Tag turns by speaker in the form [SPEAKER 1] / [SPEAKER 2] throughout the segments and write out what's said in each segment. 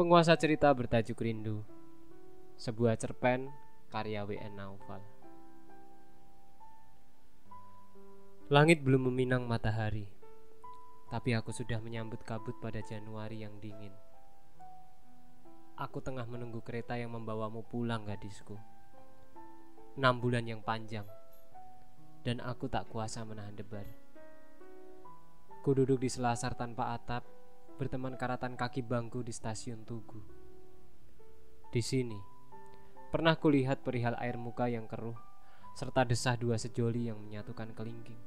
[SPEAKER 1] Penguasa cerita bertajuk Rindu Sebuah cerpen karya W.N. Naufal. Langit belum meminang matahari Tapi aku sudah menyambut kabut pada Januari yang dingin. Aku tengah menunggu kereta yang membawamu pulang gadisku. Enam bulan yang panjang Dan aku tak kuasa menahan debar. Ku duduk di selasar tanpa atap berteman karatan kaki bangku di stasiun Tugu. Di sini, pernah kulihat perihal air muka yang keruh, serta desah dua sejoli yang menyatukan kelingking.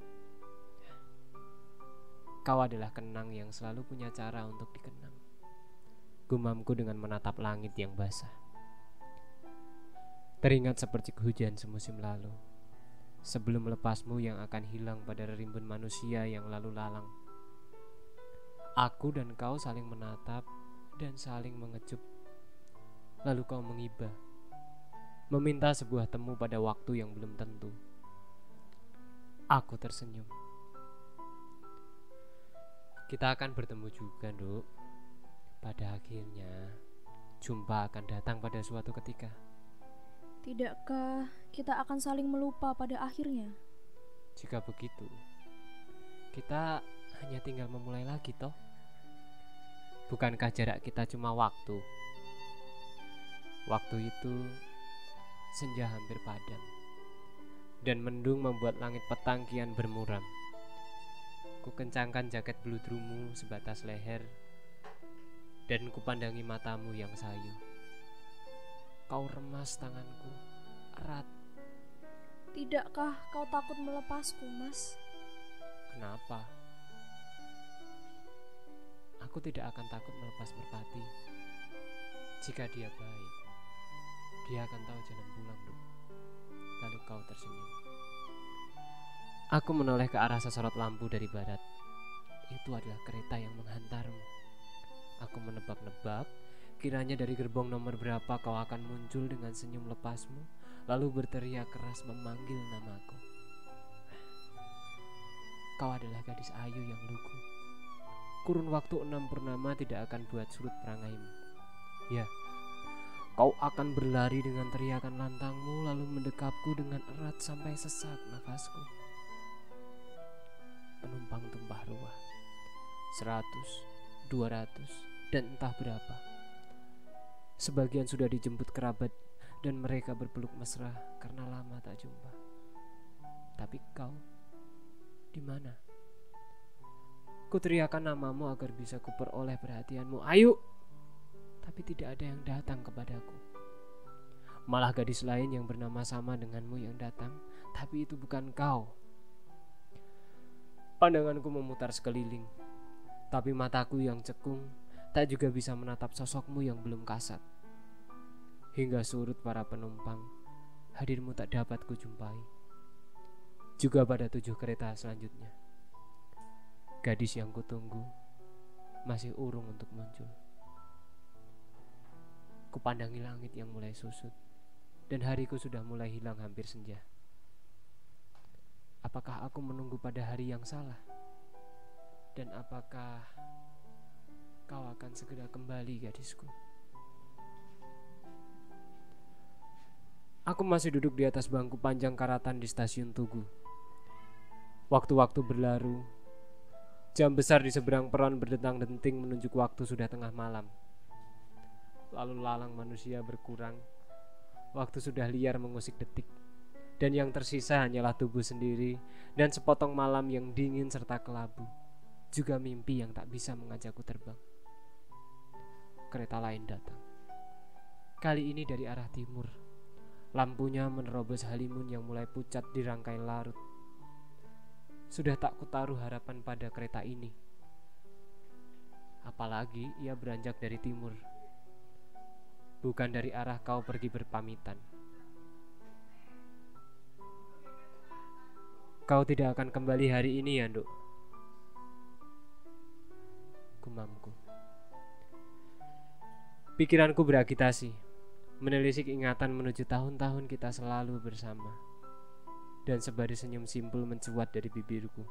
[SPEAKER 1] Kau adalah kenang yang selalu punya cara untuk dikenang. Gumamku dengan menatap langit yang basah. Teringat seperti hujan semusim lalu. Sebelum lepasmu yang akan hilang pada rimbun manusia yang lalu lalang Aku dan kau saling menatap dan saling mengecup. Lalu kau mengibah, meminta sebuah temu pada waktu yang belum tentu. Aku tersenyum. Kita akan bertemu juga, Duk. Pada akhirnya, jumpa akan datang pada suatu ketika.
[SPEAKER 2] Tidakkah kita akan saling melupa pada akhirnya?
[SPEAKER 1] Jika begitu, kita hanya tinggal memulai lagi toh? Bukankah jarak kita cuma waktu? Waktu itu senja hampir padam dan mendung membuat langit petang kian bermuram. Ku kencangkan jaket beludrumu sebatas leher dan kupandangi matamu yang sayu. Kau remas tanganku erat.
[SPEAKER 2] Tidakkah kau takut melepasku, Mas?
[SPEAKER 1] Kenapa? Aku tidak akan takut melepas merpati. Jika dia baik, dia akan tahu jalan pulang. Lalu kau tersenyum. Aku menoleh ke arah sesorot lampu dari barat. Itu adalah kereta yang menghantarmu. Aku menebak-nebak, kiranya dari gerbong nomor berapa kau akan muncul dengan senyum lepasmu, lalu berteriak keras memanggil namaku. Kau adalah gadis ayu yang lugu kurun waktu enam purnama tidak akan buat surut perangaimu. Ya, kau akan berlari dengan teriakan lantangmu lalu mendekapku dengan erat sampai sesak nafasku. Penumpang tumpah ruah. Seratus, dua ratus, dan entah berapa. Sebagian sudah dijemput kerabat dan mereka berpeluk mesra karena lama tak jumpa. Tapi kau di mana? Ku teriakan namamu agar bisa kuperoleh perhatianmu. Ayo! Tapi tidak ada yang datang kepadaku. Malah gadis lain yang bernama sama denganmu yang datang, tapi itu bukan kau. Pandanganku memutar sekeliling, tapi mataku yang cekung tak juga bisa menatap sosokmu yang belum kasat. Hingga surut para penumpang, hadirmu tak dapat kujumpai. Juga pada tujuh kereta selanjutnya. Gadis yang kutunggu masih urung untuk muncul. Kupandangi langit yang mulai susut dan hariku sudah mulai hilang hampir senja. Apakah aku menunggu pada hari yang salah? Dan apakah kau akan segera kembali gadisku? Aku masih duduk di atas bangku panjang karatan di stasiun Tugu. Waktu-waktu berlalu Jam besar di seberang peron berdentang-denting menunjuk waktu sudah tengah malam. Lalu lalang manusia berkurang. Waktu sudah liar mengusik detik. Dan yang tersisa hanyalah tubuh sendiri dan sepotong malam yang dingin serta kelabu. Juga mimpi yang tak bisa mengajakku terbang. Kereta lain datang. Kali ini dari arah timur. Lampunya menerobos halimun yang mulai pucat di rangkai larut sudah tak kutaruh harapan pada kereta ini. Apalagi ia beranjak dari timur, bukan dari arah kau pergi berpamitan. Kau tidak akan kembali hari ini ya, Nduk. Gumamku. Pikiranku beragitasi, menelisik ingatan menuju tahun-tahun kita selalu bersama dan sebaris senyum simpul mencuat dari bibirku.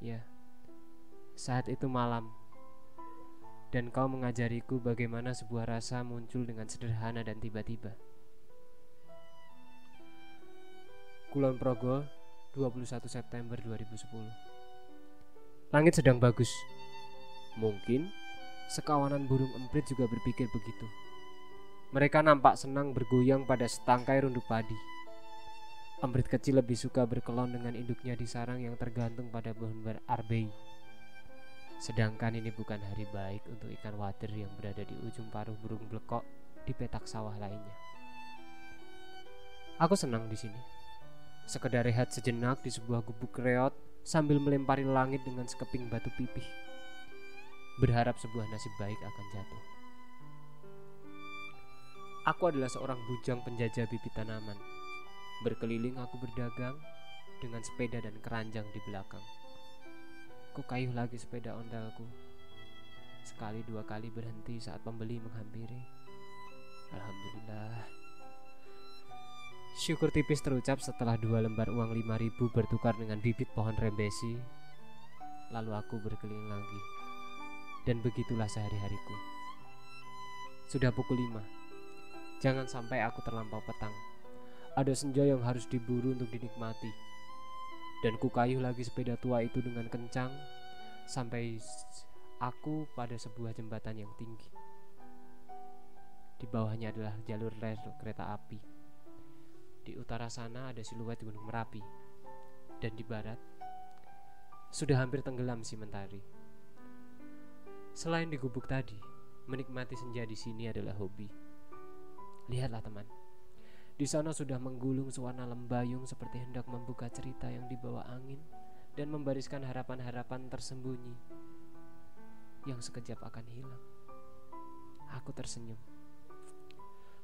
[SPEAKER 1] Ya, saat itu malam, Dan kau mengajariku bagaimana sebuah rasa muncul dengan sederhana dan tiba-tiba. Kulon Progo, 21 September 2010. Langit sedang bagus. Mungkin sekawanan burung emprit juga berpikir begitu. Mereka nampak senang bergoyang pada setangkai runduk padi. Emprit kecil lebih suka berkelon dengan induknya di sarang yang tergantung pada pohon arbei. Sedangkan ini bukan hari baik untuk ikan wader yang berada di ujung paruh burung blekok di petak sawah lainnya. Aku senang di sini. Sekedar rehat sejenak di sebuah gubuk reot sambil melempari langit dengan sekeping batu pipih. Berharap sebuah nasib baik akan jatuh. Aku adalah seorang bujang penjajah bibit tanaman. Berkeliling aku berdagang dengan sepeda dan keranjang di belakang. Ku kayuh lagi sepeda ondalku. Sekali dua kali berhenti saat pembeli menghampiri. Alhamdulillah. Syukur tipis terucap setelah dua lembar uang lima ribu bertukar dengan bibit pohon rembesi. Lalu aku berkeliling lagi. Dan begitulah sehari-hariku. Sudah pukul lima. Jangan sampai aku terlampau petang. Ada senja yang harus diburu untuk dinikmati dan ku kayuh lagi sepeda tua itu dengan kencang sampai aku pada sebuah jembatan yang tinggi. Di bawahnya adalah jalur rel kereta api. Di utara sana ada siluet Gunung Merapi. Dan di barat sudah hampir tenggelam si mentari. Selain di gubuk tadi, menikmati senja di sini adalah hobi. Lihatlah teman, di sana sudah menggulung suara lembayung seperti hendak membuka cerita yang dibawa angin dan membariskan harapan-harapan tersembunyi yang sekejap akan hilang. Aku tersenyum.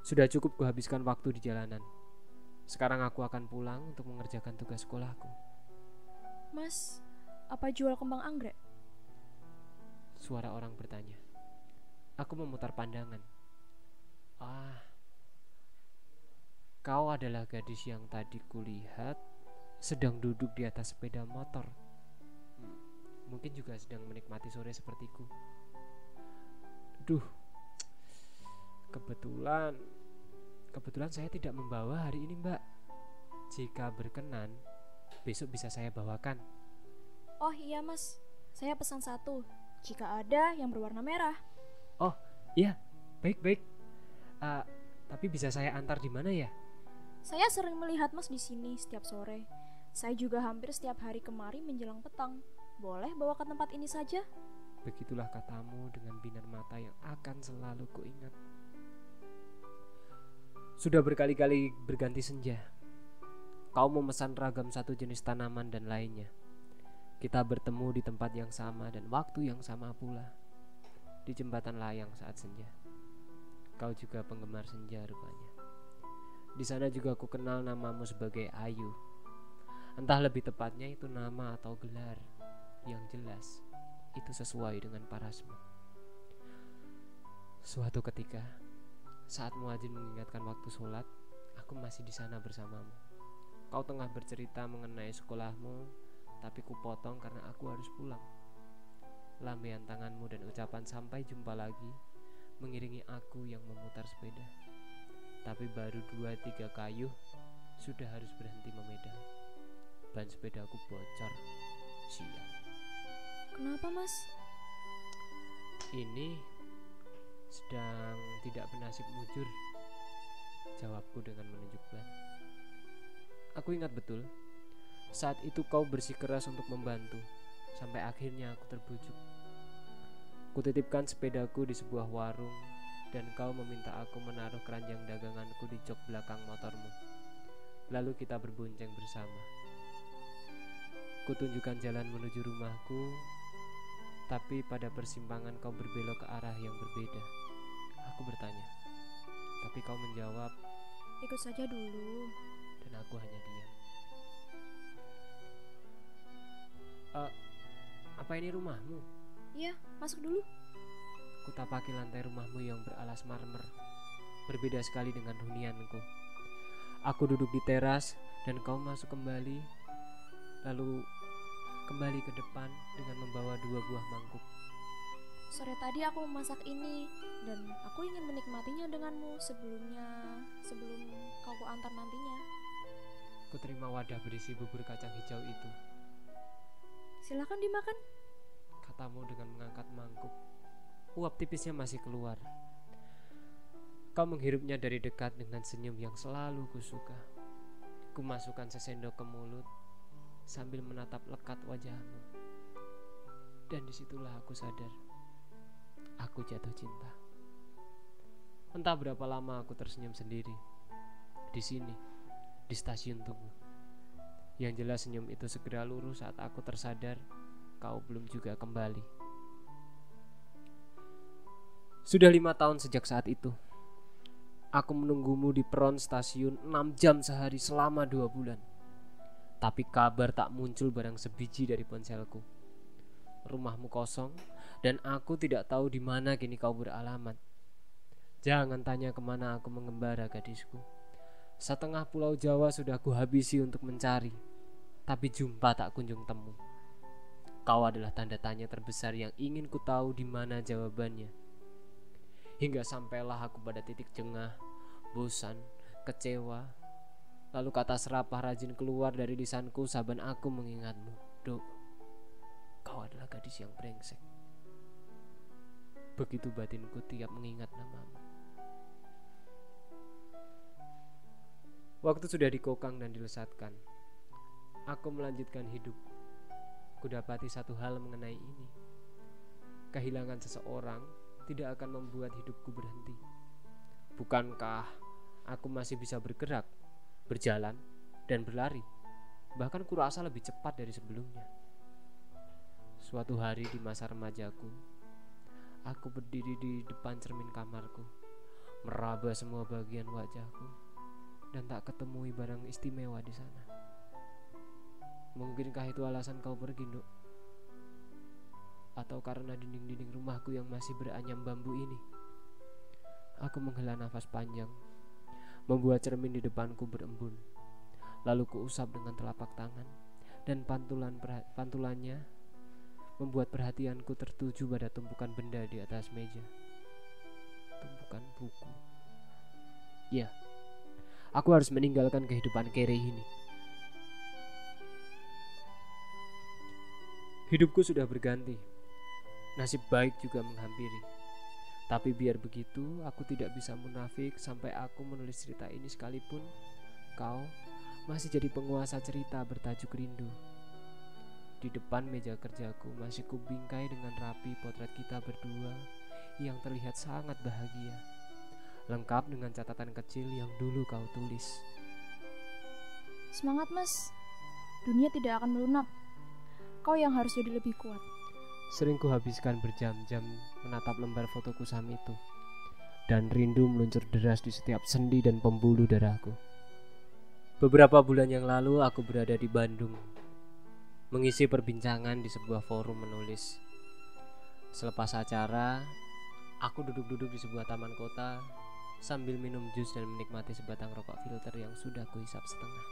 [SPEAKER 1] Sudah cukup kuhabiskan waktu di jalanan. Sekarang aku akan pulang untuk mengerjakan tugas sekolahku.
[SPEAKER 2] Mas, apa jual kembang anggrek?
[SPEAKER 1] Suara orang bertanya. Aku memutar pandangan. Ah, Kau adalah gadis yang tadi kulihat sedang duduk di atas sepeda motor. Hmm, mungkin juga sedang menikmati sore sepertiku. Duh, kebetulan, kebetulan saya tidak membawa hari ini, Mbak. Jika berkenan, besok bisa saya bawakan.
[SPEAKER 2] Oh iya, Mas. Saya pesan satu. Jika ada yang berwarna merah.
[SPEAKER 1] Oh iya, baik baik. Uh, tapi bisa saya antar di mana ya?
[SPEAKER 2] Saya sering melihat Mas di sini setiap sore. Saya juga hampir setiap hari kemari menjelang petang. Boleh bawa ke tempat ini saja?
[SPEAKER 1] Begitulah katamu dengan binar mata yang akan selalu kuingat. Sudah berkali-kali berganti senja. Kau memesan ragam satu jenis tanaman dan lainnya. Kita bertemu di tempat yang sama dan waktu yang sama pula. Di jembatan layang saat senja. Kau juga penggemar senja rupanya. Di sana juga aku kenal namamu sebagai Ayu. Entah lebih tepatnya itu nama atau gelar yang jelas itu sesuai dengan parasmu. Suatu ketika, saat muadzin mengingatkan waktu sholat, aku masih di sana bersamamu. Kau tengah bercerita mengenai sekolahmu, tapi ku potong karena aku harus pulang. Lambaian tanganmu dan ucapan sampai jumpa lagi mengiringi aku yang memutar sepeda tapi baru dua tiga kayu sudah harus berhenti memedal. Ban sepedaku bocor. Sial.
[SPEAKER 2] Kenapa, Mas?
[SPEAKER 1] Ini sedang tidak bernasib mujur. Jawabku dengan menunjuk ban. Aku ingat betul. Saat itu kau bersikeras untuk membantu. Sampai akhirnya aku terbujuk. Kutitipkan sepedaku di sebuah warung dan kau meminta aku menaruh keranjang daganganku di jok belakang motormu. Lalu kita berbonceng bersama. Kutunjukkan jalan menuju rumahku, tapi pada persimpangan kau berbelok ke arah yang berbeda. Aku bertanya, tapi kau menjawab,
[SPEAKER 2] "Ikut saja dulu."
[SPEAKER 1] Dan aku hanya diam. Uh, apa ini rumahmu?
[SPEAKER 2] Iya, masuk dulu.
[SPEAKER 1] Kutapaki lantai rumahmu yang beralas marmer. Berbeda sekali dengan hunianku. Aku duduk di teras dan kau masuk kembali, lalu kembali ke depan dengan membawa dua buah mangkuk.
[SPEAKER 2] Sore tadi aku memasak ini dan aku ingin menikmatinya denganmu sebelumnya sebelum kau antar nantinya.
[SPEAKER 1] Ku terima wadah berisi bubur kacang hijau itu.
[SPEAKER 2] Silakan dimakan.
[SPEAKER 1] Katamu dengan mengangkat mangkuk. Uap tipisnya masih keluar. Kau menghirupnya dari dekat dengan senyum yang selalu kusuka. Ku masukkan sesendok ke mulut sambil menatap lekat wajahmu. Dan di situlah aku sadar, aku jatuh cinta. Entah berapa lama aku tersenyum sendiri di sini, di stasiun Tugu. Yang jelas senyum itu segera lurus saat aku tersadar kau belum juga kembali. Sudah lima tahun sejak saat itu. Aku menunggumu di peron stasiun 6 jam sehari selama dua bulan. Tapi kabar tak muncul barang sebiji dari ponselku. Rumahmu kosong dan aku tidak tahu di mana kini kau beralamat. Jangan tanya ke mana aku mengembara gadisku. Setengah pulau Jawa sudah kuhabisi untuk mencari, tapi jumpa tak kunjung temu. Kau adalah tanda tanya terbesar yang ingin ku tahu di mana jawabannya hingga sampailah aku pada titik jengah, bosan, kecewa. Lalu kata serapah rajin keluar dari lisanku saban aku mengingatmu. Dok, kau adalah gadis yang brengsek. Begitu batinku tiap mengingat namamu. Waktu sudah dikokang dan dilesatkan. Aku melanjutkan hidup. Kudapati satu hal mengenai ini. Kehilangan seseorang tidak akan membuat hidupku berhenti. Bukankah aku masih bisa bergerak, berjalan, dan berlari? Bahkan kurasa lebih cepat dari sebelumnya. Suatu hari di masa remajaku, aku berdiri di depan cermin kamarku, meraba semua bagian wajahku, dan tak ketemui barang istimewa di sana. Mungkinkah itu alasan kau pergi, Nduk? Atau karena dinding-dinding rumahku yang masih beranyam bambu ini. Aku menghela nafas panjang, membuat cermin di depanku berembun. Lalu kuusap dengan telapak tangan dan pantulan pantulannya membuat perhatianku tertuju pada tumpukan benda di atas meja. Tumpukan buku. Ya, aku harus meninggalkan kehidupan kere ini. Hidupku sudah berganti nasib baik juga menghampiri. Tapi biar begitu, aku tidak bisa munafik sampai aku menulis cerita ini sekalipun kau masih jadi penguasa cerita bertajuk rindu. Di depan meja kerjaku masih kubingkai dengan rapi potret kita berdua yang terlihat sangat bahagia. Lengkap dengan catatan kecil yang dulu kau tulis.
[SPEAKER 2] Semangat mas, dunia tidak akan melunak. Kau yang harus jadi lebih kuat.
[SPEAKER 1] Sering kuhabiskan berjam-jam menatap lembar foto kusam itu Dan rindu meluncur deras di setiap sendi dan pembuluh darahku Beberapa bulan yang lalu aku berada di Bandung Mengisi perbincangan di sebuah forum menulis Selepas acara, aku duduk-duduk di sebuah taman kota sambil minum jus dan menikmati sebatang rokok filter yang sudah kuhisap setengah.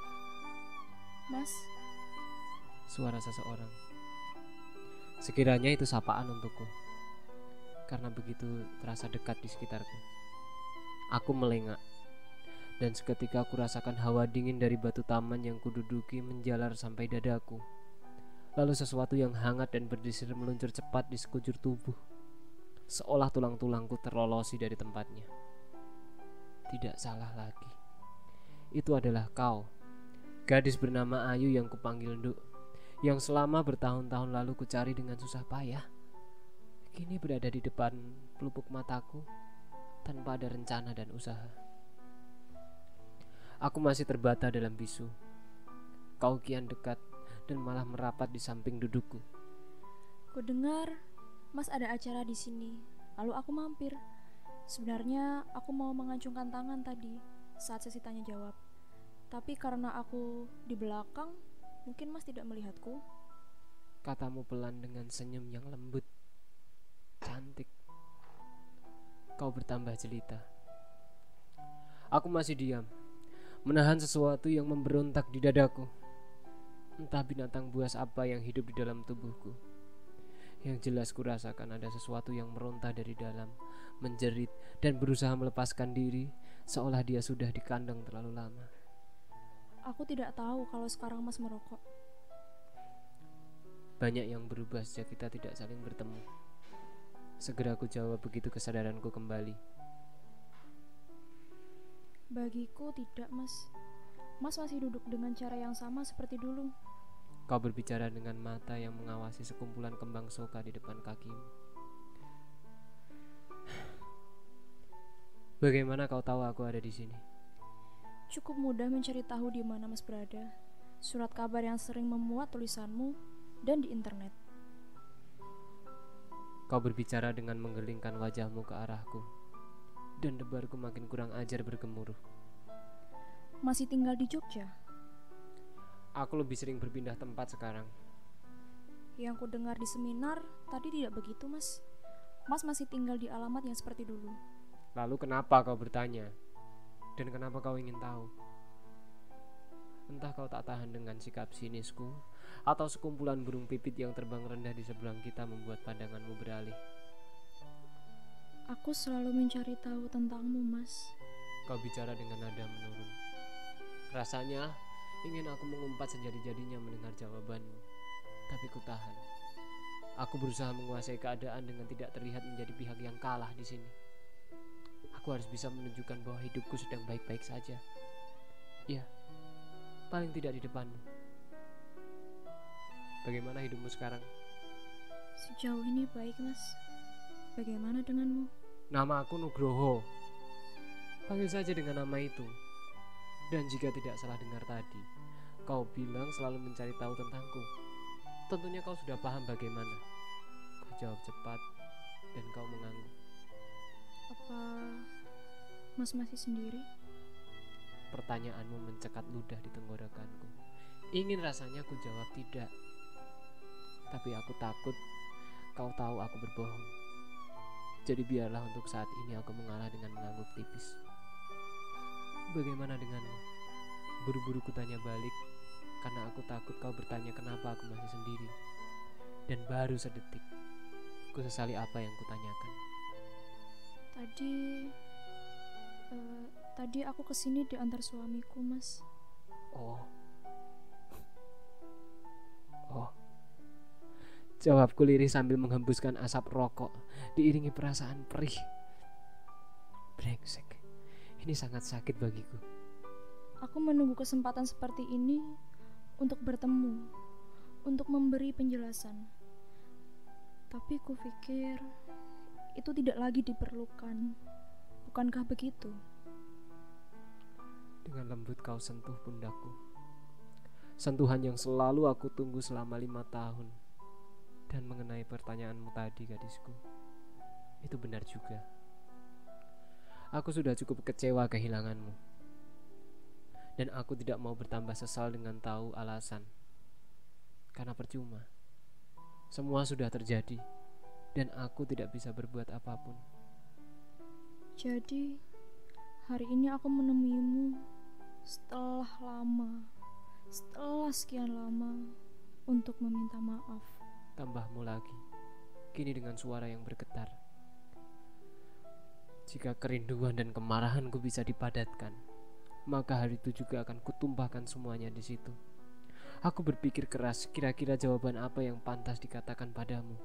[SPEAKER 2] Mas,
[SPEAKER 1] suara seseorang. Sekiranya itu sapaan untukku, karena begitu terasa dekat di sekitarku. Aku melengak, dan seketika aku rasakan hawa dingin dari batu taman yang kududuki menjalar sampai dadaku. Lalu sesuatu yang hangat dan berdesir meluncur cepat di sekujur tubuh, seolah tulang-tulangku terlolosi dari tempatnya. Tidak salah lagi, itu adalah kau, gadis bernama Ayu yang kupanggil Nduk yang selama bertahun-tahun lalu ku cari dengan susah payah, kini berada di depan pelupuk mataku tanpa ada rencana dan usaha. Aku masih terbata dalam bisu. Kau kian dekat dan malah merapat di samping dudukku.
[SPEAKER 2] Ku dengar Mas ada acara di sini, lalu aku mampir. Sebenarnya aku mau mengacungkan tangan tadi saat sesi tanya jawab. Tapi karena aku di belakang, Mungkin Mas tidak melihatku.
[SPEAKER 1] Katamu pelan dengan senyum yang lembut. Cantik. Kau bertambah jelita. Aku masih diam, menahan sesuatu yang memberontak di dadaku. Entah binatang buas apa yang hidup di dalam tubuhku. Yang jelas kurasakan ada sesuatu yang meronta dari dalam, menjerit dan berusaha melepaskan diri seolah dia sudah dikandang terlalu lama.
[SPEAKER 2] Aku tidak tahu kalau sekarang Mas merokok.
[SPEAKER 1] Banyak yang berubah sejak kita tidak saling bertemu. Segera aku jawab begitu kesadaranku kembali.
[SPEAKER 2] Bagiku tidak, Mas. Mas masih duduk dengan cara yang sama seperti dulu.
[SPEAKER 1] Kau berbicara dengan mata yang mengawasi sekumpulan kembang soka di depan kakimu. Bagaimana kau tahu aku ada di sini?
[SPEAKER 2] Cukup mudah mencari tahu di mana Mas berada. Surat kabar yang sering memuat tulisanmu dan di internet.
[SPEAKER 1] Kau berbicara dengan menggelingkan wajahmu ke arahku, dan debarku makin kurang ajar bergemuruh.
[SPEAKER 2] Masih tinggal di Jogja?
[SPEAKER 1] Aku lebih sering berpindah tempat sekarang.
[SPEAKER 2] Yang ku dengar di seminar tadi tidak begitu, Mas. Mas masih tinggal di alamat yang seperti dulu.
[SPEAKER 1] Lalu kenapa kau bertanya? Dan kenapa kau ingin tahu? Entah kau tak tahan dengan sikap sinisku atau sekumpulan burung pipit yang terbang rendah di sebelah kita membuat pandanganmu beralih.
[SPEAKER 2] Aku selalu mencari tahu tentangmu, Mas.
[SPEAKER 1] Kau bicara dengan nada menurun. Rasanya Ingin aku mengumpat sejadi-jadinya mendengar jawabanmu, tapi ku tahan. Aku berusaha menguasai keadaan dengan tidak terlihat menjadi pihak yang kalah di sini. Aku harus bisa menunjukkan bahwa hidupku sedang baik-baik saja. Ya, paling tidak di depanmu. Bagaimana hidupmu sekarang?
[SPEAKER 2] Sejauh ini baik, Mas. Bagaimana denganmu?
[SPEAKER 1] Nama aku Nugroho. Panggil saja dengan nama itu. Dan jika tidak salah dengar tadi, kau bilang selalu mencari tahu tentangku. Tentunya kau sudah paham bagaimana. Kau jawab cepat dan kau mengangguk.
[SPEAKER 2] Apa Mas masih sendiri?
[SPEAKER 1] Pertanyaanmu mencekat ludah di tenggorokanku. Ingin rasanya ku jawab tidak. Tapi aku takut kau tahu aku berbohong. Jadi biarlah untuk saat ini aku mengalah dengan mengangguk tipis. Bagaimana denganmu? Buru-buru kutanya balik karena aku takut kau bertanya kenapa aku masih sendiri. Dan baru sedetik, ku sesali apa yang kutanyakan.
[SPEAKER 2] Tadi, uh, tadi aku ke sini diantar suamiku, Mas.
[SPEAKER 1] Oh, oh. Jawabku lirih sambil menghembuskan asap rokok, diiringi perasaan perih. Brengsek. Ini sangat sakit bagiku.
[SPEAKER 2] Aku menunggu kesempatan seperti ini untuk bertemu, untuk memberi penjelasan. Tapi kupikir itu tidak lagi diperlukan. Bukankah begitu?
[SPEAKER 1] Dengan lembut kau sentuh pundakku. Sentuhan yang selalu aku tunggu selama lima tahun. Dan mengenai pertanyaanmu tadi gadisku. Itu benar juga. Aku sudah cukup kecewa kehilanganmu. Dan aku tidak mau bertambah sesal dengan tahu alasan. Karena percuma. Semua sudah terjadi dan aku tidak bisa berbuat apa pun.
[SPEAKER 2] Jadi, hari ini aku menemuimu setelah lama, setelah sekian lama untuk meminta maaf.
[SPEAKER 1] Tambahmu lagi, kini dengan suara yang bergetar. Jika kerinduan dan kemarahanku bisa dipadatkan, maka hari itu juga akan kutumpahkan semuanya di situ. Aku berpikir keras kira-kira jawaban apa yang pantas dikatakan padamu.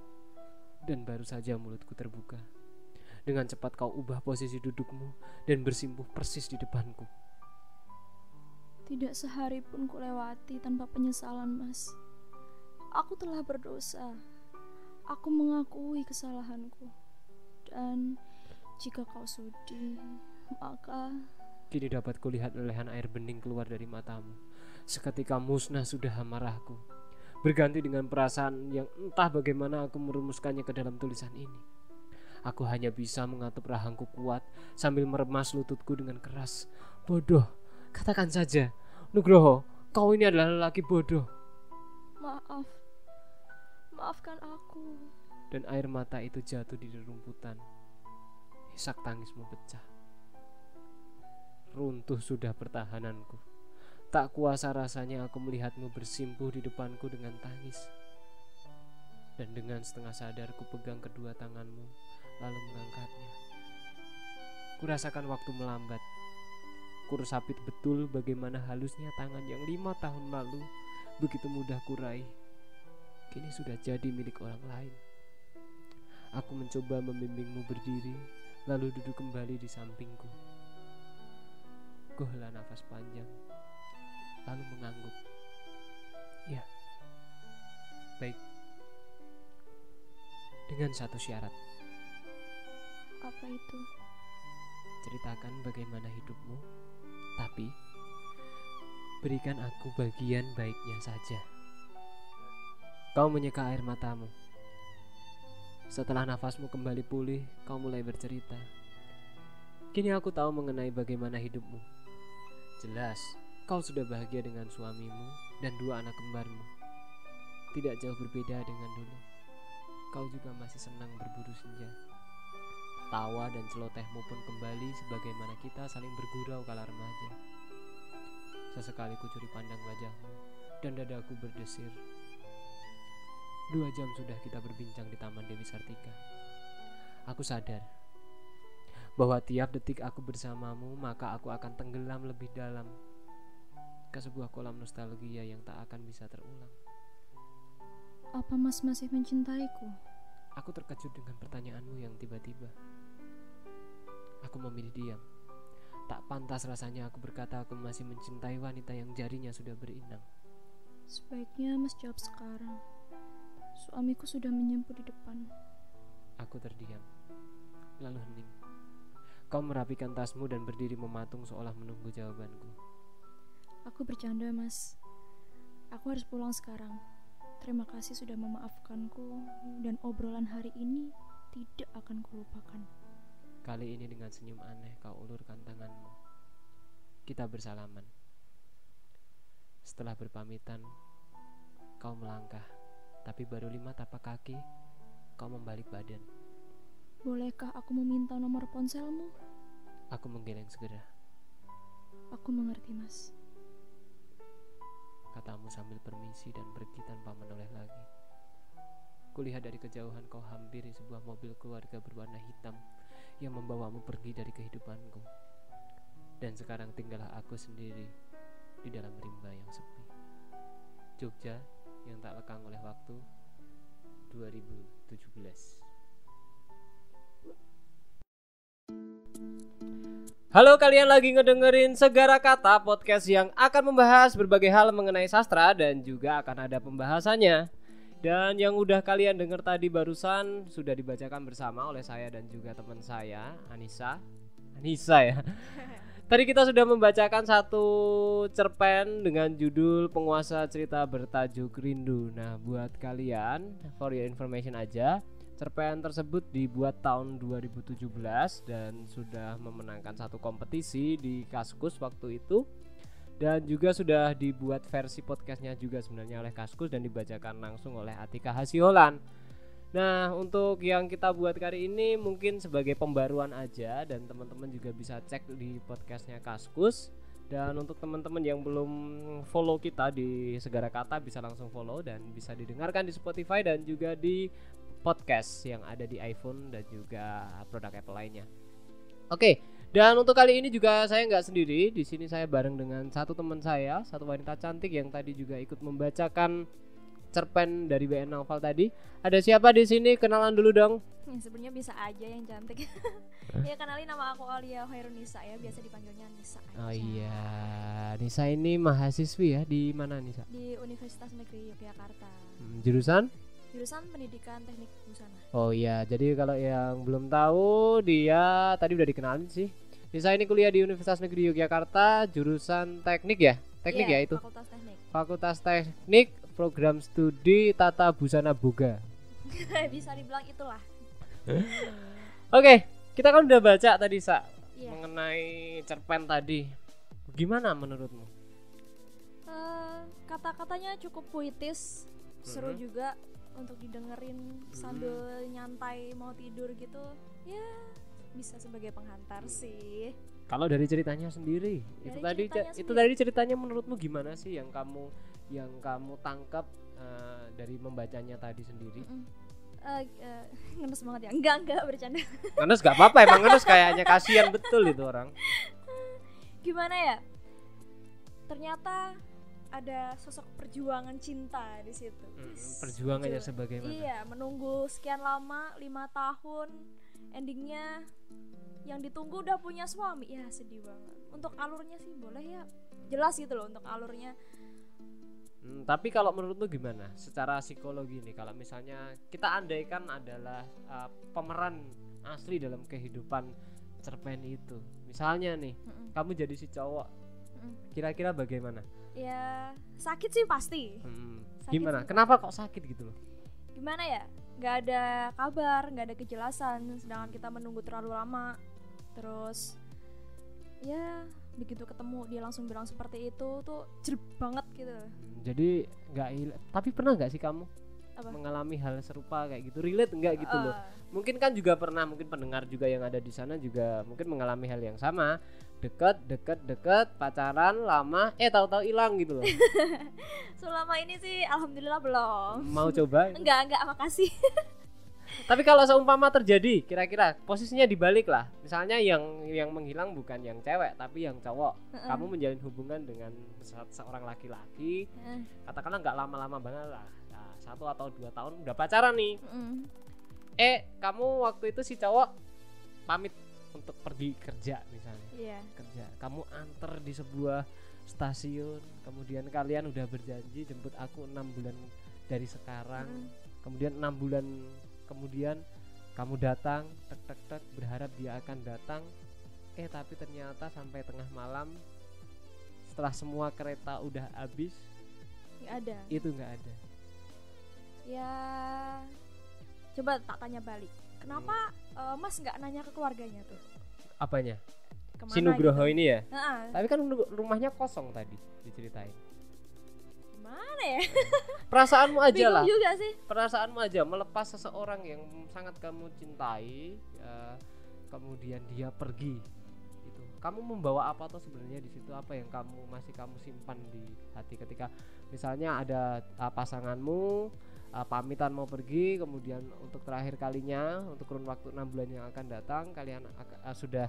[SPEAKER 1] Dan baru saja mulutku terbuka. Dengan cepat kau ubah posisi dudukmu dan bersimpuh persis di depanku.
[SPEAKER 2] Tidak sehari pun kulewati tanpa penyesalan, Mas. Aku telah berdosa. Aku mengakui kesalahanku. Dan jika kau sudi, maka
[SPEAKER 1] Kini dapat kulihat lelehan air bening keluar dari matamu. Seketika musnah sudah amarahku. Berganti dengan perasaan yang entah bagaimana aku merumuskannya ke dalam tulisan ini. Aku hanya bisa mengatup rahangku kuat sambil meremas lututku dengan keras. Bodoh, katakan saja. Nugroho, kau ini adalah lelaki bodoh.
[SPEAKER 2] Maaf, maafkan aku.
[SPEAKER 1] Dan air mata itu jatuh di rerumputan. Isak tangismu pecah. Runtuh sudah pertahananku. Tak kuasa rasanya aku melihatmu bersimpuh di depanku dengan tangis. Dan dengan setengah sadar ku pegang kedua tanganmu lalu mengangkatnya. Kurasakan waktu melambat. Kurusapit betul bagaimana halusnya tangan yang lima tahun lalu begitu mudah kurai. Kini sudah jadi milik orang lain. Aku mencoba membimbingmu berdiri, lalu duduk kembali di sampingku. Kuhela nafas panjang, lalu mengangguk. Ya, baik. Dengan satu syarat,
[SPEAKER 2] Apa itu?
[SPEAKER 1] ceritakan bagaimana hidupmu, tapi berikan aku bagian baiknya saja. Kau menyeka air matamu. Setelah nafasmu kembali pulih, kau mulai bercerita. Kini aku tahu mengenai bagaimana hidupmu. Jelas, kau sudah bahagia dengan suamimu dan dua anak kembarmu. Tidak jauh berbeda dengan dulu. Kau juga masih senang berburu senja. Tawa dan celotehmu pun kembali sebagaimana kita saling bergurau kala remaja. Sesekali kucuri pandang wajahmu dan dadaku berdesir. Dua jam sudah kita berbincang di Taman Dewi Sartika. Aku sadar bahwa tiap detik aku bersamamu maka aku akan tenggelam lebih dalam ke sebuah kolam nostalgia yang tak akan bisa terulang.
[SPEAKER 2] Apa Mas masih mencintaiku?
[SPEAKER 1] Aku terkejut dengan pertanyaanmu yang tiba-tiba. Aku memilih diam. Tak pantas rasanya aku berkata aku masih mencintai wanita yang jarinya sudah berinang.
[SPEAKER 2] Sebaiknya Mas jawab sekarang. Suamiku sudah menyemput di depan.
[SPEAKER 1] Aku terdiam. Lalu hening. Kau merapikan tasmu dan berdiri mematung seolah menunggu jawabanku.
[SPEAKER 2] Aku bercanda, Mas. Aku harus pulang sekarang. Terima kasih sudah memaafkanku dan obrolan hari ini tidak akan kulupakan.
[SPEAKER 1] Kali ini dengan senyum aneh kau ulurkan tanganmu. Kita bersalaman. Setelah berpamitan, kau melangkah, tapi baru lima tapak kaki, kau membalik badan.
[SPEAKER 2] Bolehkah aku meminta nomor ponselmu?
[SPEAKER 1] Aku menggeleng segera.
[SPEAKER 2] Aku mengerti, Mas.
[SPEAKER 1] Katamu sambil permisi dan pergi tanpa menoleh lagi. Kulihat dari kejauhan kau hampiri sebuah mobil keluarga berwarna hitam yang membawamu pergi dari kehidupanku. Dan sekarang tinggallah aku sendiri di dalam rimba yang sepi. Jogja yang tak lekang oleh waktu 2017. Halo kalian lagi ngedengerin Segara Kata podcast yang akan membahas berbagai hal mengenai sastra dan juga akan ada pembahasannya. Dan yang udah kalian dengar tadi barusan sudah dibacakan bersama oleh saya dan juga teman saya Anissa. Anissa ya. Tadi kita sudah membacakan satu cerpen dengan judul Penguasa Cerita Bertajuk Rindu. Nah, buat kalian for your information aja, cerpen tersebut dibuat tahun 2017 dan sudah memenangkan satu kompetisi di Kaskus waktu itu dan juga sudah dibuat versi podcastnya juga sebenarnya oleh Kaskus dan dibacakan langsung oleh Atika Hasiolan. Nah untuk yang kita buat kali ini mungkin sebagai pembaruan aja dan teman-teman juga bisa cek di podcastnya Kaskus dan untuk teman-teman yang belum follow kita di Segara Kata bisa langsung follow dan bisa didengarkan di Spotify dan juga di podcast yang ada di iPhone dan juga produk Apple lainnya. Oke, dan untuk kali ini juga saya nggak sendiri. Di sini saya bareng dengan satu teman saya, satu wanita cantik yang tadi juga ikut membacakan cerpen dari BN Novel tadi. Ada siapa di sini? Kenalan dulu dong.
[SPEAKER 2] Ya, sebenarnya bisa aja yang cantik. ya kenalin nama aku Alia Hoirunisa ya, biasa dipanggilnya Nisa aja.
[SPEAKER 1] Oh iya, Nisa ini mahasiswi ya di mana Nisa?
[SPEAKER 2] Di Universitas Negeri Yogyakarta.
[SPEAKER 1] Hmm, jurusan?
[SPEAKER 2] Jurusan Pendidikan Teknik Busana.
[SPEAKER 1] Oh iya, jadi kalau yang belum tahu dia tadi udah dikenalin sih. Nisa ini kuliah di Universitas Negeri Yogyakarta, jurusan teknik ya? Teknik
[SPEAKER 2] Iya,
[SPEAKER 1] ya itu.
[SPEAKER 2] Fakultas Teknik.
[SPEAKER 1] Fakultas Teknik, program studi Tata Busana Boga.
[SPEAKER 2] bisa dibilang itulah.
[SPEAKER 1] Oke, kita kan udah baca tadi Sa
[SPEAKER 2] Iya.
[SPEAKER 1] mengenai cerpen tadi. Gimana menurutmu?
[SPEAKER 2] Eh, kata-katanya cukup puitis, seru
[SPEAKER 1] Mhm.
[SPEAKER 2] juga untuk didengerin sambil nyantai mau tidur gitu. Ya, bisa sebagai penghantar
[SPEAKER 1] Hmm.
[SPEAKER 2] sih.
[SPEAKER 1] Kalau dari ceritanya sendiri, itu
[SPEAKER 2] Dari
[SPEAKER 1] tadi
[SPEAKER 2] ceritanya
[SPEAKER 1] itu
[SPEAKER 2] sendiri.
[SPEAKER 1] tadi ceritanya menurutmu gimana sih yang kamu yang kamu tangkap eh, dari membacanya tadi sendiri
[SPEAKER 2] Mm-mm. Eh, eh, ngenes banget ya enggak enggak bercanda
[SPEAKER 1] ngenes gak apa-apa emang ngenes kayaknya kasihan betul itu orang
[SPEAKER 2] gimana ya ternyata ada sosok perjuangan cinta di situ.
[SPEAKER 1] Mm,
[SPEAKER 2] Wis,
[SPEAKER 1] perjuangannya
[SPEAKER 2] perjuangan.
[SPEAKER 1] sebagaimana.
[SPEAKER 2] Iya menunggu sekian lama lima tahun endingnya yang ditunggu udah punya suami. Ya sedih banget. Untuk alurnya sih boleh ya. Jelas gitu loh untuk alurnya.
[SPEAKER 1] Hmm, tapi kalau menurut lu gimana? Secara psikologi nih kalau misalnya kita andaikan adalah uh, pemeran asli dalam kehidupan cerpen itu. Misalnya nih
[SPEAKER 2] Mm-mm,
[SPEAKER 1] kamu jadi si cowok. Kira-kira bagaimana?
[SPEAKER 2] Ya sakit sih pasti.
[SPEAKER 1] Hmm,
[SPEAKER 2] Sakit
[SPEAKER 1] gimana?
[SPEAKER 2] sih.
[SPEAKER 1] kenapa kok sakit gitu loh?
[SPEAKER 2] Gimana ya? Nggak ada kabar nggak ada kejelasan sedangkan kita menunggu terlalu lama. Terus ya begitu ketemu dia langsung bilang seperti itu tuh jelek banget gitu.
[SPEAKER 1] Hmm, jadi nggak tapi pernah nggak sih kamu
[SPEAKER 2] Apa?
[SPEAKER 1] mengalami hal serupa kayak gitu? Relate nggak gitu loh?
[SPEAKER 2] Eh,
[SPEAKER 1] mungkin kan juga pernah mungkin pendengar juga yang ada di sana juga mungkin mengalami hal yang sama deket deket deket pacaran lama eh tahu-tahu hilang gitu loh.
[SPEAKER 2] Selama ini sih alhamdulillah belum.
[SPEAKER 1] Mau coba?
[SPEAKER 2] Enggak enggak makasih.
[SPEAKER 1] Tapi kalau seumpama terjadi kira-kira posisinya dibalik lah. Misalnya yang yang menghilang bukan yang cewek tapi yang cowok.
[SPEAKER 2] Heeh.
[SPEAKER 1] kamu menjalin hubungan dengan se- seorang laki-laki
[SPEAKER 2] Eh,
[SPEAKER 1] katakanlah nggak lama-lama banget lah. Nah, satu atau dua tahun udah pacaran nih.
[SPEAKER 2] Mm,
[SPEAKER 1] eh kamu waktu itu si cowok pamit untuk pergi kerja misalnya.
[SPEAKER 2] Iya.
[SPEAKER 1] Kerja. Kamu anter di sebuah stasiun kemudian kalian udah berjanji jemput aku enam bulan dari sekarang.
[SPEAKER 2] Mm.
[SPEAKER 1] kemudian enam bulan kemudian kamu datang tek tek tek berharap dia akan datang. Eh tapi ternyata sampai tengah malam setelah semua kereta udah habis
[SPEAKER 2] nggak ada.
[SPEAKER 1] itu nggak ada.
[SPEAKER 2] Ya coba tak tanya balik kenapa eh, mas nggak nanya ke keluarganya tuh?
[SPEAKER 1] Apanya?
[SPEAKER 2] Ke mana
[SPEAKER 1] si Nugroho
[SPEAKER 2] gitu?
[SPEAKER 1] ini ya?
[SPEAKER 2] Heeh,
[SPEAKER 1] tapi kan rumahnya kosong tadi diceritain.
[SPEAKER 2] Gimana ya?
[SPEAKER 1] Perasaanmu aja
[SPEAKER 2] bingung
[SPEAKER 1] lah.
[SPEAKER 2] juga sih.
[SPEAKER 1] Perasaanmu aja melepas seseorang yang sangat kamu cintai ya, kemudian dia pergi itu kamu membawa apa tuh sebenarnya di situ? Apa yang kamu masih kamu simpan di hati ketika misalnya ada uh, pasanganmu uh, pamitan mau pergi kemudian untuk terakhir kalinya untuk kurun waktu enam bulan yang akan datang kalian uh, sudah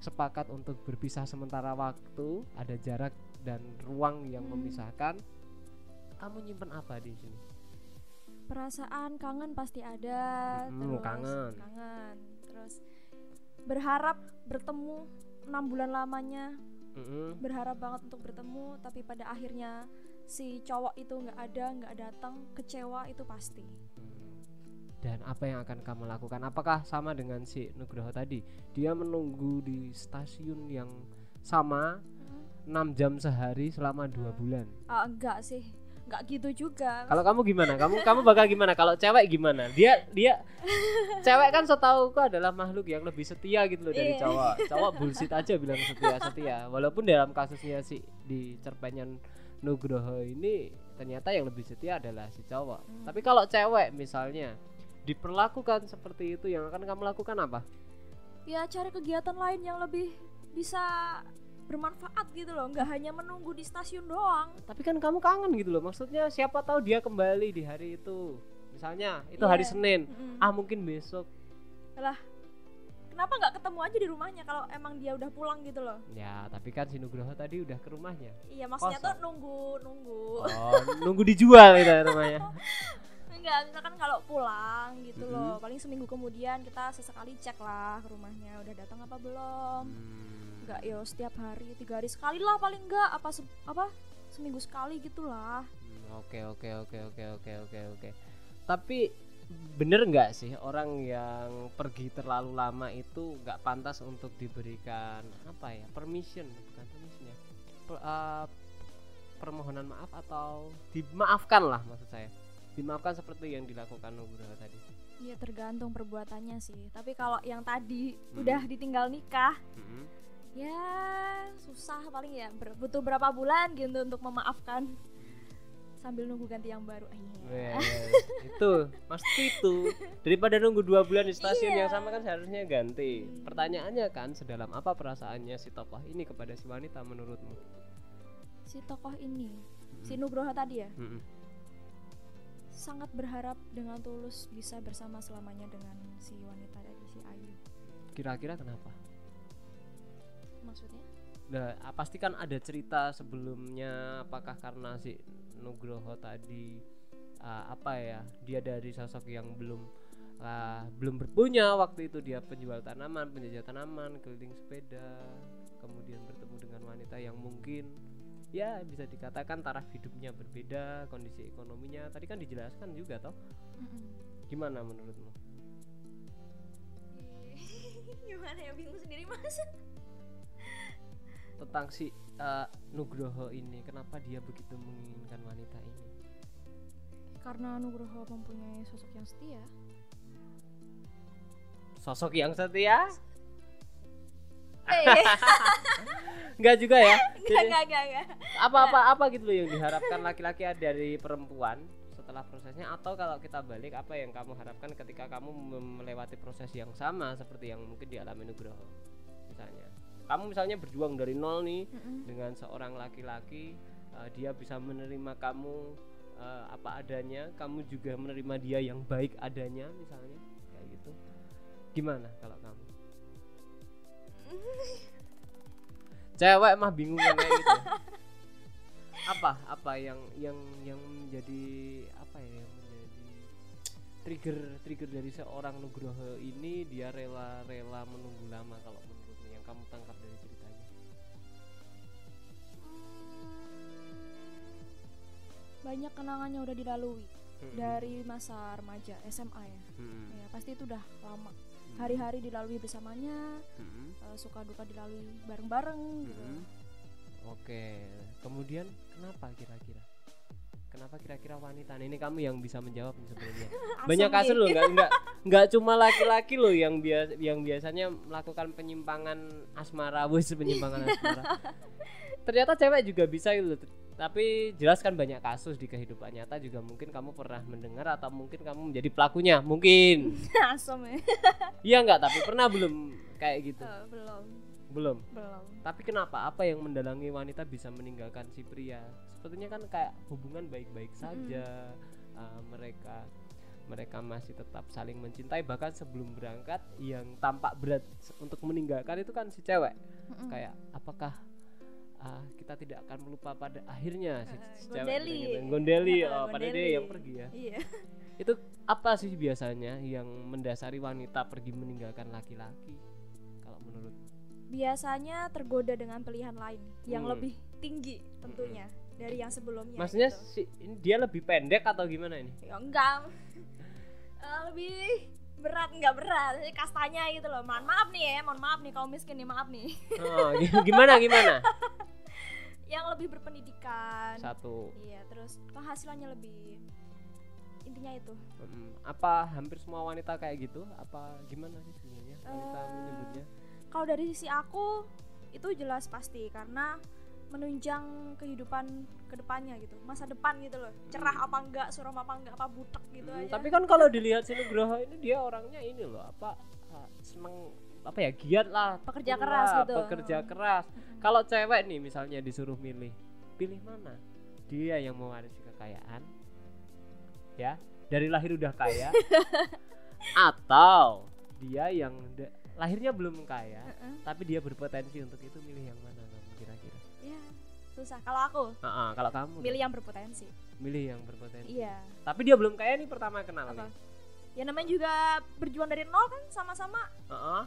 [SPEAKER 1] sepakat untuk berpisah sementara waktu ada jarak dan ruang yang
[SPEAKER 2] Hmm.
[SPEAKER 1] memisahkan kamu nyimpen apa di sini
[SPEAKER 2] perasaan kangen pasti ada
[SPEAKER 1] Mm-mm,
[SPEAKER 2] terus
[SPEAKER 1] kangen.
[SPEAKER 2] kangen terus berharap bertemu enam bulan lamanya
[SPEAKER 1] Mm-mm.
[SPEAKER 2] berharap banget untuk bertemu tapi pada akhirnya si cowok itu nggak ada nggak datang kecewa itu pasti
[SPEAKER 1] Hmm. Dan apa yang akan kamu lakukan? Apakah sama dengan si Nugroho tadi? Dia menunggu di stasiun yang sama 6 jam sehari selama dua bulan.
[SPEAKER 2] ah enggak sih nggak gitu juga
[SPEAKER 1] Kalau kamu gimana? Kamu kamu bakal gimana? Kalau cewek gimana? Dia dia cewek kan setahuku adalah makhluk yang lebih setia gitu loh dari
[SPEAKER 2] Iya.
[SPEAKER 1] cowok. Cowok bullshit aja bilang setia setia. Walaupun dalam kasusnya si di cerpennya Nugroho ini ternyata yang lebih setia adalah si cowok.
[SPEAKER 2] Hmm.
[SPEAKER 1] Tapi kalau cewek misalnya diperlakukan seperti itu yang akan kamu lakukan apa?
[SPEAKER 2] ya cari kegiatan lain yang lebih bisa bermanfaat gitu loh nggak hanya menunggu di stasiun doang
[SPEAKER 1] Tapi kan kamu kangen gitu loh. Maksudnya siapa tahu dia kembali di hari itu. Misalnya itu hari
[SPEAKER 2] Iya.
[SPEAKER 1] Senin.
[SPEAKER 2] Mm-mm.
[SPEAKER 1] Ah mungkin besok.
[SPEAKER 2] Kenapa nggak ketemu aja di rumahnya kalau emang dia udah pulang gitu loh
[SPEAKER 1] Ya, tapi kan si Nugroho tadi udah ke rumahnya.
[SPEAKER 2] iya maksudnya
[SPEAKER 1] Kosong.
[SPEAKER 2] tuh nunggu nunggu
[SPEAKER 1] Oh, nunggu dijual itu rumahnya.
[SPEAKER 2] enggak misalkan kalau pulang gitu
[SPEAKER 1] Mm-mm.
[SPEAKER 2] loh paling seminggu kemudian kita sesekali cek lah ke rumahnya udah datang apa belum
[SPEAKER 1] Hmm.
[SPEAKER 2] enggak yo setiap hari tiga hari sekali lah paling enggak apa se- apa seminggu sekali gitulah
[SPEAKER 1] Hmm, Oke oke oke oke oke oke oke. Tapi bener nggak sih orang yang pergi terlalu lama itu nggak pantas untuk diberikan apa ya permission bukan permission ya Per- uh, permohonan maaf atau dimaafkan lah maksud saya dimaafkan seperti yang dilakukan Nugroho tadi.
[SPEAKER 2] Iya tergantung perbuatannya sih tapi kalau yang tadi
[SPEAKER 1] Hmm.
[SPEAKER 2] udah ditinggal nikah
[SPEAKER 1] Mm-mm.
[SPEAKER 2] ya susah paling ya butuh berapa bulan gitu untuk memaafkan sambil nunggu ganti yang baru
[SPEAKER 1] Ya,
[SPEAKER 2] Iya.
[SPEAKER 1] ya, itu pasti itu daripada nunggu dua bulan di stasiun
[SPEAKER 2] Iya.
[SPEAKER 1] yang sama kan seharusnya ganti
[SPEAKER 2] Hmm.
[SPEAKER 1] pertanyaannya kan sedalam apa perasaannya si tokoh ini kepada si wanita menurutmu
[SPEAKER 2] si tokoh ini si Nugroho tadi ya
[SPEAKER 1] Mm-mm.
[SPEAKER 2] sangat berharap dengan tulus bisa bersama selamanya dengan si wanita tadi si Ayu
[SPEAKER 1] Kira-kira kenapa?
[SPEAKER 2] maksudnya
[SPEAKER 1] Nah, ah, pasti kan ada cerita sebelumnya apakah karena si Nugroho tadi. Ah, apa ya? Dia dari sosok yang belum ah, belum berpunya waktu itu. Dia penjual tanaman penjajah tanaman keliling sepeda kemudian bertemu dengan wanita yang mungkin ya bisa dikatakan taraf hidupnya berbeda kondisi ekonominya. Tadi kan dijelaskan juga toh. Gimana menurutmu?
[SPEAKER 2] Gimana ya? Bingung sendiri mas
[SPEAKER 1] tentang si ah, Nugroho ini. Kenapa dia begitu menginginkan wanita ini?
[SPEAKER 2] Karena Nugroho mempunyai sosok yang setia.
[SPEAKER 1] Sosok yang setia?
[SPEAKER 2] Eh.
[SPEAKER 1] Enggak juga ya.
[SPEAKER 2] enggak enggak enggak enggak
[SPEAKER 1] apa-apa apa gitu loh yang diharapkan laki-laki dari perempuan setelah prosesnya? Atau kalau kita balik apa yang kamu harapkan ketika kamu melewati proses yang sama seperti yang mungkin dialami Nugroho misalnya kamu misalnya berjuang dari nol nih
[SPEAKER 2] Mm-mm.
[SPEAKER 1] dengan seorang laki-laki uh, dia bisa menerima kamu uh, apa adanya kamu juga menerima dia yang baik adanya misalnya kayak gitu. Gimana kalau kamu? Cewek mah bingung kan kayak gitu. Apa apa yang yang yang menjadi apa ya yang menjadi trigger trigger dari seorang Nugroho ini dia rela rela menunggu lama kalau menurutmu yang kamu tangkap
[SPEAKER 2] banyak kenangan yang udah dilalui
[SPEAKER 1] Mm-mm.
[SPEAKER 2] dari masa remaja SMA ya
[SPEAKER 1] Mm-mm.
[SPEAKER 2] ya pasti itu udah lama
[SPEAKER 1] Mm-mm.
[SPEAKER 2] hari-hari dilalui bersamanya
[SPEAKER 1] Mm-mm.
[SPEAKER 2] eh, suka duka dilalui bareng-bareng gitu
[SPEAKER 1] Mm-mm. Oke, kemudian kenapa kira-kira? Kenapa kira-kira wanita? Nah, ini kamu yang bisa menjawab sebenarnya. Banyak kasus loh, nggak nggak nggak cuma laki-laki loh yang biasa yang biasanya melakukan penyimpangan asmara, wes penyimpangan asmara. Ternyata cewek juga bisa itu. Tapi jelaskan banyak kasus di kehidupan nyata juga mungkin kamu pernah mendengar atau mungkin kamu menjadi pelakunya, mungkin.
[SPEAKER 2] asem ya
[SPEAKER 1] Iya nggak? Tapi pernah belum kayak gitu?
[SPEAKER 2] Eh, belum
[SPEAKER 1] Belum.
[SPEAKER 2] belum
[SPEAKER 1] Tapi kenapa? Apa yang mendalangi wanita bisa meninggalkan si pria? Sepertinya kan kayak hubungan baik-baik saja. Uh, mereka mereka masih tetap saling mencintai bahkan sebelum berangkat yang tampak berat untuk meninggalkan itu kan si cewek. Kayak apakah uh, kita tidak akan melupa pada akhirnya si, si cewek
[SPEAKER 2] Gondeli.
[SPEAKER 1] gitu. Gondeli,
[SPEAKER 2] Ah,
[SPEAKER 1] oh, pada dia
[SPEAKER 2] gondeli.
[SPEAKER 1] yang pergi ya.
[SPEAKER 2] iya
[SPEAKER 1] Itu apa sih biasanya yang mendasari wanita pergi meninggalkan laki-laki? Kalau menurut
[SPEAKER 2] biasanya tergoda dengan pilihan lain yang
[SPEAKER 1] Hmm.
[SPEAKER 2] lebih tinggi tentunya dari yang sebelumnya
[SPEAKER 1] Maksudnya
[SPEAKER 2] gitu.
[SPEAKER 1] si, dia lebih pendek atau gimana ini?
[SPEAKER 2] ya enggak Eh, lebih berat enggak berat Jadi kastanya gitu loh mohon maaf nih ya mohon maaf nih kaum miskin nih maaf nih
[SPEAKER 1] Oh, gi- gimana gimana?
[SPEAKER 2] yang lebih berpendidikan
[SPEAKER 1] Satu.
[SPEAKER 2] iya terus penghasilannya lebih intinya itu
[SPEAKER 1] Mm, apa hampir semua wanita kayak gitu? Apa gimana sih sebenarnya wanita
[SPEAKER 2] Eh,
[SPEAKER 1] menyebutnya?
[SPEAKER 2] kalau dari sisi aku itu jelas pasti karena menunjang kehidupan ke depannya gitu masa depan gitu loh cerah apa enggak suram apa enggak apa butek gitu
[SPEAKER 1] Hmm,
[SPEAKER 2] aja
[SPEAKER 1] tapi kan kalau dilihat si Nugroho ini dia orangnya ini loh apa seneng apa ya giat lah
[SPEAKER 2] Pekerja
[SPEAKER 1] tekun
[SPEAKER 2] keras gitu.
[SPEAKER 1] pekerja
[SPEAKER 2] Mm.
[SPEAKER 1] keras
[SPEAKER 2] Mm-mm.
[SPEAKER 1] kalau cewek nih misalnya disuruh milih pilih mana dia yang mewarisi kekayaan ya dari lahir udah kaya atau dia yang lahirnya belum kaya
[SPEAKER 2] Heeh.
[SPEAKER 1] tapi dia berpotensi untuk itu milih yang mana
[SPEAKER 2] susah. Kalau aku
[SPEAKER 1] Ah, ah, kalau kamu
[SPEAKER 2] milih yang berpotensi.
[SPEAKER 1] Milih yang berpotensi.
[SPEAKER 2] Iya.
[SPEAKER 1] Tapi dia belum kaya nih pertama kenal
[SPEAKER 2] Apa?
[SPEAKER 1] nih.
[SPEAKER 2] Ya namanya juga berjuang dari nol kan sama-sama
[SPEAKER 1] Ah, ah.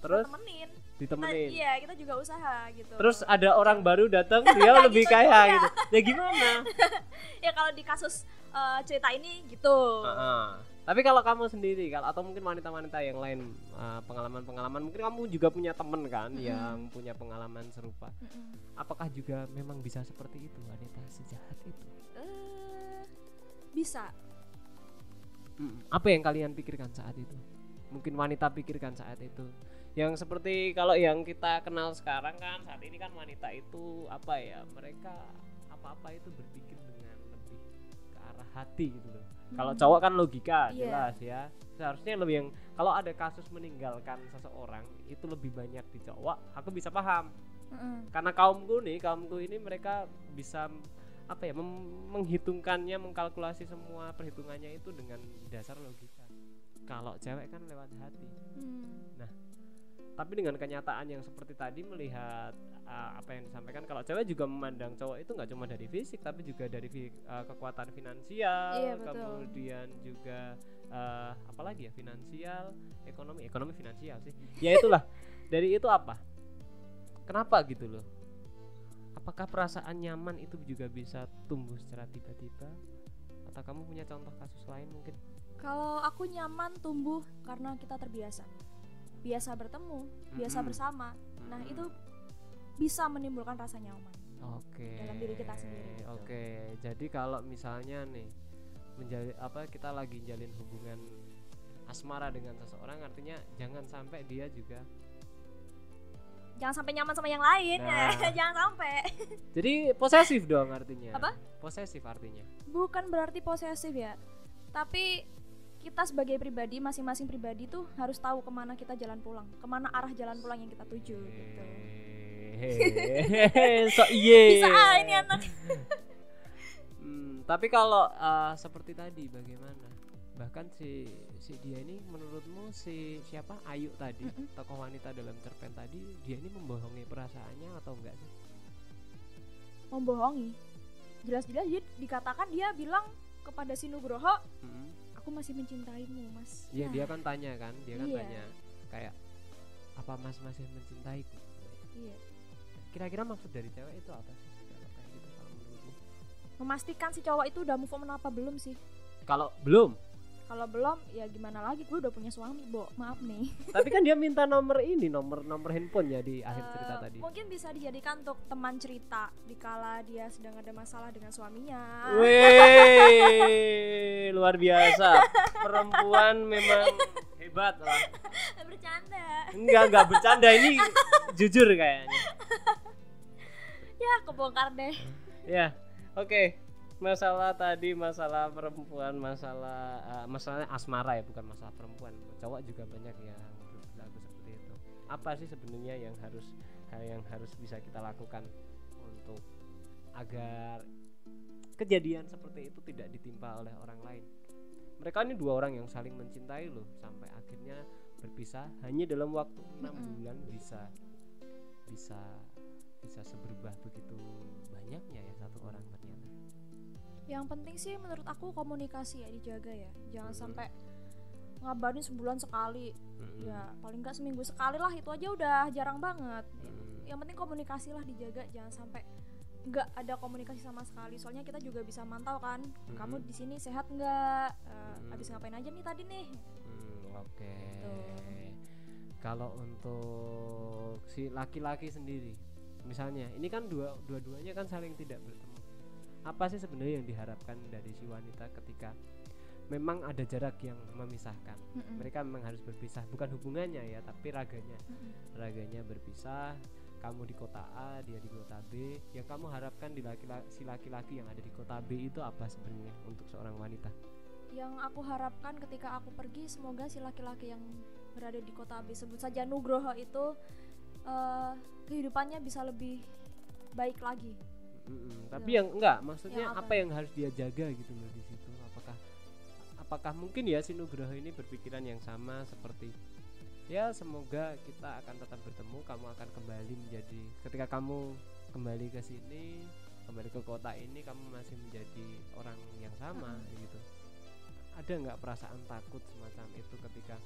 [SPEAKER 1] terus?
[SPEAKER 2] temenin kita,
[SPEAKER 1] ditemenin.
[SPEAKER 2] iya kita juga usaha gitu.
[SPEAKER 1] Terus ada orang baru datang dia lebih
[SPEAKER 2] gitu
[SPEAKER 1] kaya
[SPEAKER 2] juga.
[SPEAKER 1] gitu. Ya gimana?
[SPEAKER 2] Ya kalau di kasus eh, cerita ini gitu.
[SPEAKER 1] Ah, ah. Tapi kalau kamu sendiri kalau atau mungkin wanita-wanita yang lain ah, pengalaman-pengalaman mungkin kamu juga punya temen kan
[SPEAKER 2] Mm-mm.
[SPEAKER 1] yang punya pengalaman serupa.
[SPEAKER 2] Mm-mm.
[SPEAKER 1] apakah juga memang bisa seperti itu wanita sejahat itu?
[SPEAKER 2] Eh, bisa.
[SPEAKER 1] Mm, apa yang kalian pikirkan saat itu? Mungkin wanita pikirkan saat itu. Yang seperti kalau yang kita kenal sekarang kan saat ini kan wanita itu apa ya mereka apa-apa itu berpikir dengan lebih ke arah hati gitu loh kalau cowok kan logika
[SPEAKER 2] Iya.
[SPEAKER 1] jelas ya seharusnya lebih yang kalau ada kasus meninggalkan seseorang itu lebih banyak di cowok aku bisa paham
[SPEAKER 2] Mm-mm.
[SPEAKER 1] karena kaumku nih kaumku ini mereka bisa apa ya menghitungkannya mengkalkulasi semua perhitungannya itu dengan dasar logika kalau cewek kan lewat hati
[SPEAKER 2] Hmm.
[SPEAKER 1] Tapi dengan kenyataan yang seperti tadi melihat uh, apa yang disampaikan kalau cewek juga memandang cowok itu nggak cuma dari fisik tapi juga dari uh, kekuatan finansial
[SPEAKER 2] Iya, betul.
[SPEAKER 1] kemudian juga uh, apalagi ya finansial ekonomi ekonomi finansial sih. Ya itulah. Dari itu apa? Kenapa gitu loh? Apakah perasaan nyaman itu juga bisa tumbuh secara tiba-tiba? Atau kamu punya contoh kasus lain mungkin?
[SPEAKER 2] Kalau aku nyaman tumbuh karena kita terbiasa. Biasa bertemu, biasa
[SPEAKER 1] Mm-mm.
[SPEAKER 2] bersama. Nah,
[SPEAKER 1] Mm-mm.
[SPEAKER 2] itu bisa menimbulkan rasa nyaman.
[SPEAKER 1] Oke.
[SPEAKER 2] dalam diri kita sendiri gitu.
[SPEAKER 1] Oke, jadi kalau misalnya nih menjadi apa kita lagi jalin hubungan asmara dengan seseorang artinya jangan sampai dia juga.
[SPEAKER 2] Jangan sampai nyaman sama yang lain.
[SPEAKER 1] Nah.
[SPEAKER 2] Jangan sampai.
[SPEAKER 1] Jadi posesif dong artinya.
[SPEAKER 2] Apa?
[SPEAKER 1] Posesif artinya.
[SPEAKER 2] Bukan berarti posesif ya. Tapi kita sebagai pribadi, masing-masing pribadi tuh harus tahu ke mana kita jalan pulang, ke mana arah jalan pulang yang kita tuju. Gitu.
[SPEAKER 1] So iye.
[SPEAKER 2] Bisa ah ini anak.
[SPEAKER 1] Hmm, tapi kalau uh, seperti tadi bagaimana? Bahkan si si dia ini menurutmu si siapa Ayu tadi
[SPEAKER 2] Mm-mm.
[SPEAKER 1] tokoh wanita dalam cerpen tadi dia ini membohongi perasaannya atau enggak sih?
[SPEAKER 2] Membohongi. Jelas-jelas dia dikatakan dia bilang kepada si Nugroho,
[SPEAKER 1] Mm-mm.
[SPEAKER 2] Aku masih mencintaimu, Mas.
[SPEAKER 1] Iya
[SPEAKER 2] Nah,
[SPEAKER 1] dia kan tanya kan, dia kan
[SPEAKER 2] Iya.
[SPEAKER 1] tanya kayak apa Mas masih mencintaiku?
[SPEAKER 2] Iya.
[SPEAKER 1] Kira-kira maksud dari cewek itu apa sih? Kalau kayak gitu kalau menurutmu?
[SPEAKER 2] Memastikan si cowok itu udah move on apa belum sih?
[SPEAKER 1] Kalau belum,
[SPEAKER 2] Kalau belum, ya gimana lagi? Gue udah punya suami, Bo. Maaf nih.
[SPEAKER 1] tapi kan dia minta nomor ini, nomor nomor handphonenya di akhir cerita
[SPEAKER 2] Eh,
[SPEAKER 1] tadi.
[SPEAKER 2] Mungkin bisa dijadikan untuk teman cerita dikala dia sedang ada masalah dengan suaminya.
[SPEAKER 1] Wih, luar biasa. Perempuan memang hebat lah.
[SPEAKER 2] Bercanda.
[SPEAKER 1] Enggak, enggak bercanda ini jujur kayaknya.
[SPEAKER 2] Ya, kebongkar deh.
[SPEAKER 1] Ya, oke. Masalah tadi masalah perempuan, masalah uh, masalahnya asmara ya, bukan masalah perempuan. Cowok juga banyak yang berlaku seperti itu. Apa sih sebenarnya yang harus yang harus bisa kita lakukan untuk agar kejadian seperti itu tidak ditimpa oleh orang lain? Mereka ini dua orang yang saling mencintai loh sampai akhirnya berpisah hanya dalam waktu enam bulan bisa bisa bisa seberubah begitu banyaknya ya satu orang.
[SPEAKER 2] Yang penting sih menurut aku komunikasi ya dijaga ya. Jangan
[SPEAKER 1] Mhm.
[SPEAKER 2] sampai ngabarin sebulan sekali.
[SPEAKER 1] Mm-mm.
[SPEAKER 2] Ya, paling nggak seminggu sekali lah itu aja udah jarang banget.
[SPEAKER 1] Mm.
[SPEAKER 2] Yang penting komunikasi lah dijaga, jangan sampai nggak ada komunikasi sama sekali. Soalnya kita juga bisa mantau kan, kamu
[SPEAKER 1] Mhm.
[SPEAKER 2] di sini sehat nggak? Eh,
[SPEAKER 1] Mhm.
[SPEAKER 2] Habis ngapain aja nih tadi nih?
[SPEAKER 1] Hmm, Oke.
[SPEAKER 2] Tuh.
[SPEAKER 1] Kalau untuk si laki-laki sendiri, misalnya ini kan dua dua-duanya kan saling tidak bertemu. Apa sih sebenarnya yang diharapkan dari si wanita ketika memang ada jarak yang memisahkan?
[SPEAKER 2] Mm-mm.
[SPEAKER 1] Mereka memang harus berpisah, bukan hubungannya ya, tapi raganya.
[SPEAKER 2] Mm-mm.
[SPEAKER 1] Raganya berpisah. Kamu di kota A, dia di kota B. Yang kamu harapkan di laki si laki-laki yang ada di kota B itu apa sebenarnya untuk seorang wanita?
[SPEAKER 2] Yang aku harapkan ketika aku pergi, semoga si laki-laki yang berada di kota B sebut saja Nugroho itu eh, kehidupannya bisa lebih baik lagi.
[SPEAKER 1] Mm-mm, Tapi yang enggak, maksudnya
[SPEAKER 2] Yang
[SPEAKER 1] apa?
[SPEAKER 2] apa?
[SPEAKER 1] yang harus dia jaga gitu loh di situ? Apakah apakah mungkin ya si Nugroho ini berpikiran yang sama seperti ya semoga kita akan tetap bertemu, kamu akan kembali menjadi ketika kamu kembali ke sini, kembali ke kota ini kamu masih menjadi orang yang sama gitu. Ada nggak perasaan takut semacam itu ketika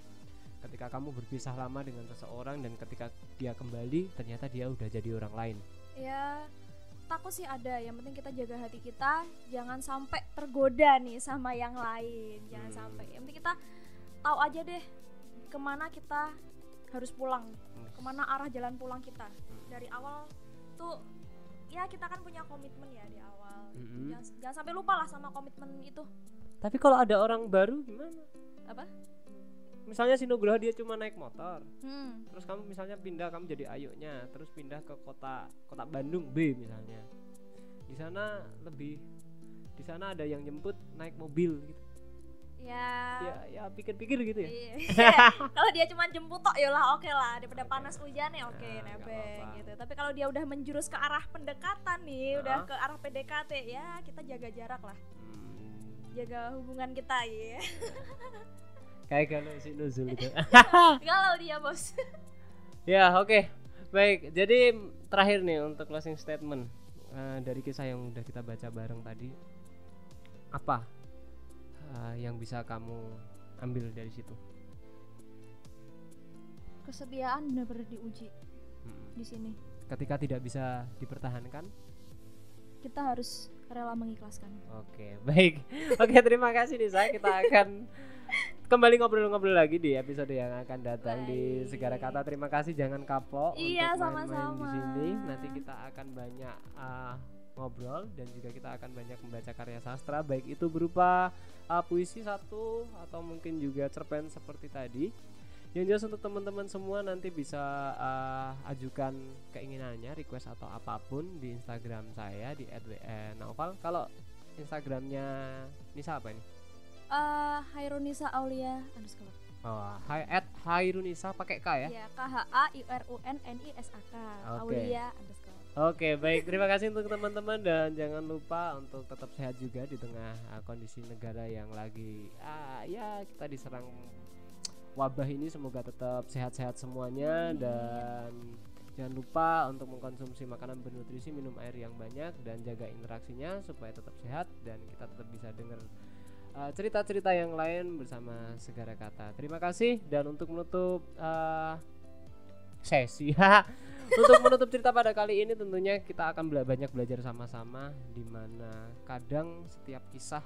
[SPEAKER 1] ketika kamu berpisah lama dengan seseorang dan ketika dia kembali ternyata dia udah jadi orang lain.
[SPEAKER 2] Ya takut sih ada. Yang penting kita jaga hati kita, jangan sampai tergoda nih sama yang lain. Jangan
[SPEAKER 1] Hmm.
[SPEAKER 2] sampai. Yang penting kita tahu aja deh ke mana kita harus pulang, ke mana arah jalan pulang kita. Dari awal tuh ya kita kan punya komitmen ya di awal.
[SPEAKER 1] Mm-mm.
[SPEAKER 2] Jangan, jangan sampai lupa lah sama komitmen itu.
[SPEAKER 1] Tapi kalau ada orang baru gimana?
[SPEAKER 2] Apa?
[SPEAKER 1] Misalnya si Nugroho dia cuma naik motor,
[SPEAKER 2] Hmm.
[SPEAKER 1] terus kamu misalnya pindah kamu jadi ayuknya, terus pindah ke kota kota Bandung B misalnya. Di sana lebih di sana ada yang jemput naik mobil gitu.
[SPEAKER 2] ya
[SPEAKER 1] ya ya pikir-pikir gitu ya
[SPEAKER 2] Iya. kalau dia cuma jemput tok ya lah oke lah daripada
[SPEAKER 1] Oke.
[SPEAKER 2] panas hujan ya oke
[SPEAKER 1] Nah, nggak
[SPEAKER 2] nebeng gitu tapi kalau dia udah menjurus ke arah pendekatan nih udah
[SPEAKER 1] Heeh.
[SPEAKER 2] ke arah PDKT ya kita jaga jarak lah
[SPEAKER 1] Hmm,
[SPEAKER 2] jaga hubungan kita ya
[SPEAKER 1] kayak kalau si Nuzul itu.
[SPEAKER 2] Kalau dia bos.
[SPEAKER 1] Ya oke. Baik jadi terakhir nih untuk closing statement eh, dari kisah yang udah kita baca bareng tadi. Apa eh, yang bisa kamu ambil dari situ?
[SPEAKER 2] Kesetiaan benar-benar diuji
[SPEAKER 1] Hmm.
[SPEAKER 2] di sini.
[SPEAKER 1] Ketika tidak bisa dipertahankan?
[SPEAKER 2] Kita harus rela mengikhlaskan.
[SPEAKER 1] Oke, baik. Oke, terima kasih Nisa. Kita akan kembali ngobrol-ngobrol lagi di episode yang akan datang di
[SPEAKER 2] Baik.
[SPEAKER 1] Segara Kata. Terima kasih, jangan kapok
[SPEAKER 2] Iya,
[SPEAKER 1] untuk main-main di sini. Nanti kita akan banyak uh, ngobrol dan juga kita akan banyak membaca karya sastra, baik itu berupa uh, puisi satu atau mungkin juga cerpen seperti tadi. Yang jelas untuk teman-teman semua nanti bisa uh, ajukan keinginannya, request atau apa pun di Instagram saya di @wn_naufal. Kalau Instagramnya Nisa apa ini?
[SPEAKER 2] Eh Hairunisa Aulia underscore
[SPEAKER 1] Oh, hai at Hairunisa pakai K ya.
[SPEAKER 2] ya K H A I R U N N I S A K
[SPEAKER 1] Oke.
[SPEAKER 2] Aulia underscore
[SPEAKER 1] Oke, baik. Terima kasih untuk teman-teman dan jangan lupa untuk tetap sehat juga di tengah uh, kondisi negara yang lagi ah ya kita diserang wabah ini semoga tetap sehat-sehat semuanya
[SPEAKER 2] Amin.
[SPEAKER 1] dan jangan lupa untuk mengkonsumsi makanan bernutrisi, minum air yang banyak dan jaga interaksinya supaya tetap sehat dan kita tetap bisa dengar uh, cerita-cerita yang lain bersama Segara Kata. Terima kasih. Dan untuk menutup uh, sesi untuk menutup cerita pada kali ini tentunya kita akan bela- banyak belajar sama-sama di mana kadang setiap kisah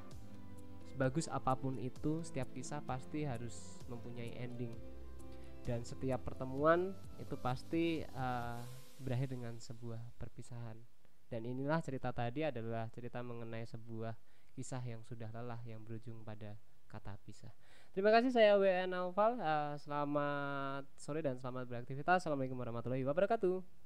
[SPEAKER 1] sebagus apa pun itu setiap kisah pasti harus mempunyai ending. Dan setiap pertemuan itu pasti uh, berakhir dengan sebuah perpisahan. Dan inilah cerita tadi adalah cerita mengenai sebuah kisah yang sudah lelah yang berujung pada kata pisah. Terima kasih saya WN Naufal Uh, selamat sore dan selamat beraktivitas. Assalamualaikum warahmatullahi wabarakatuh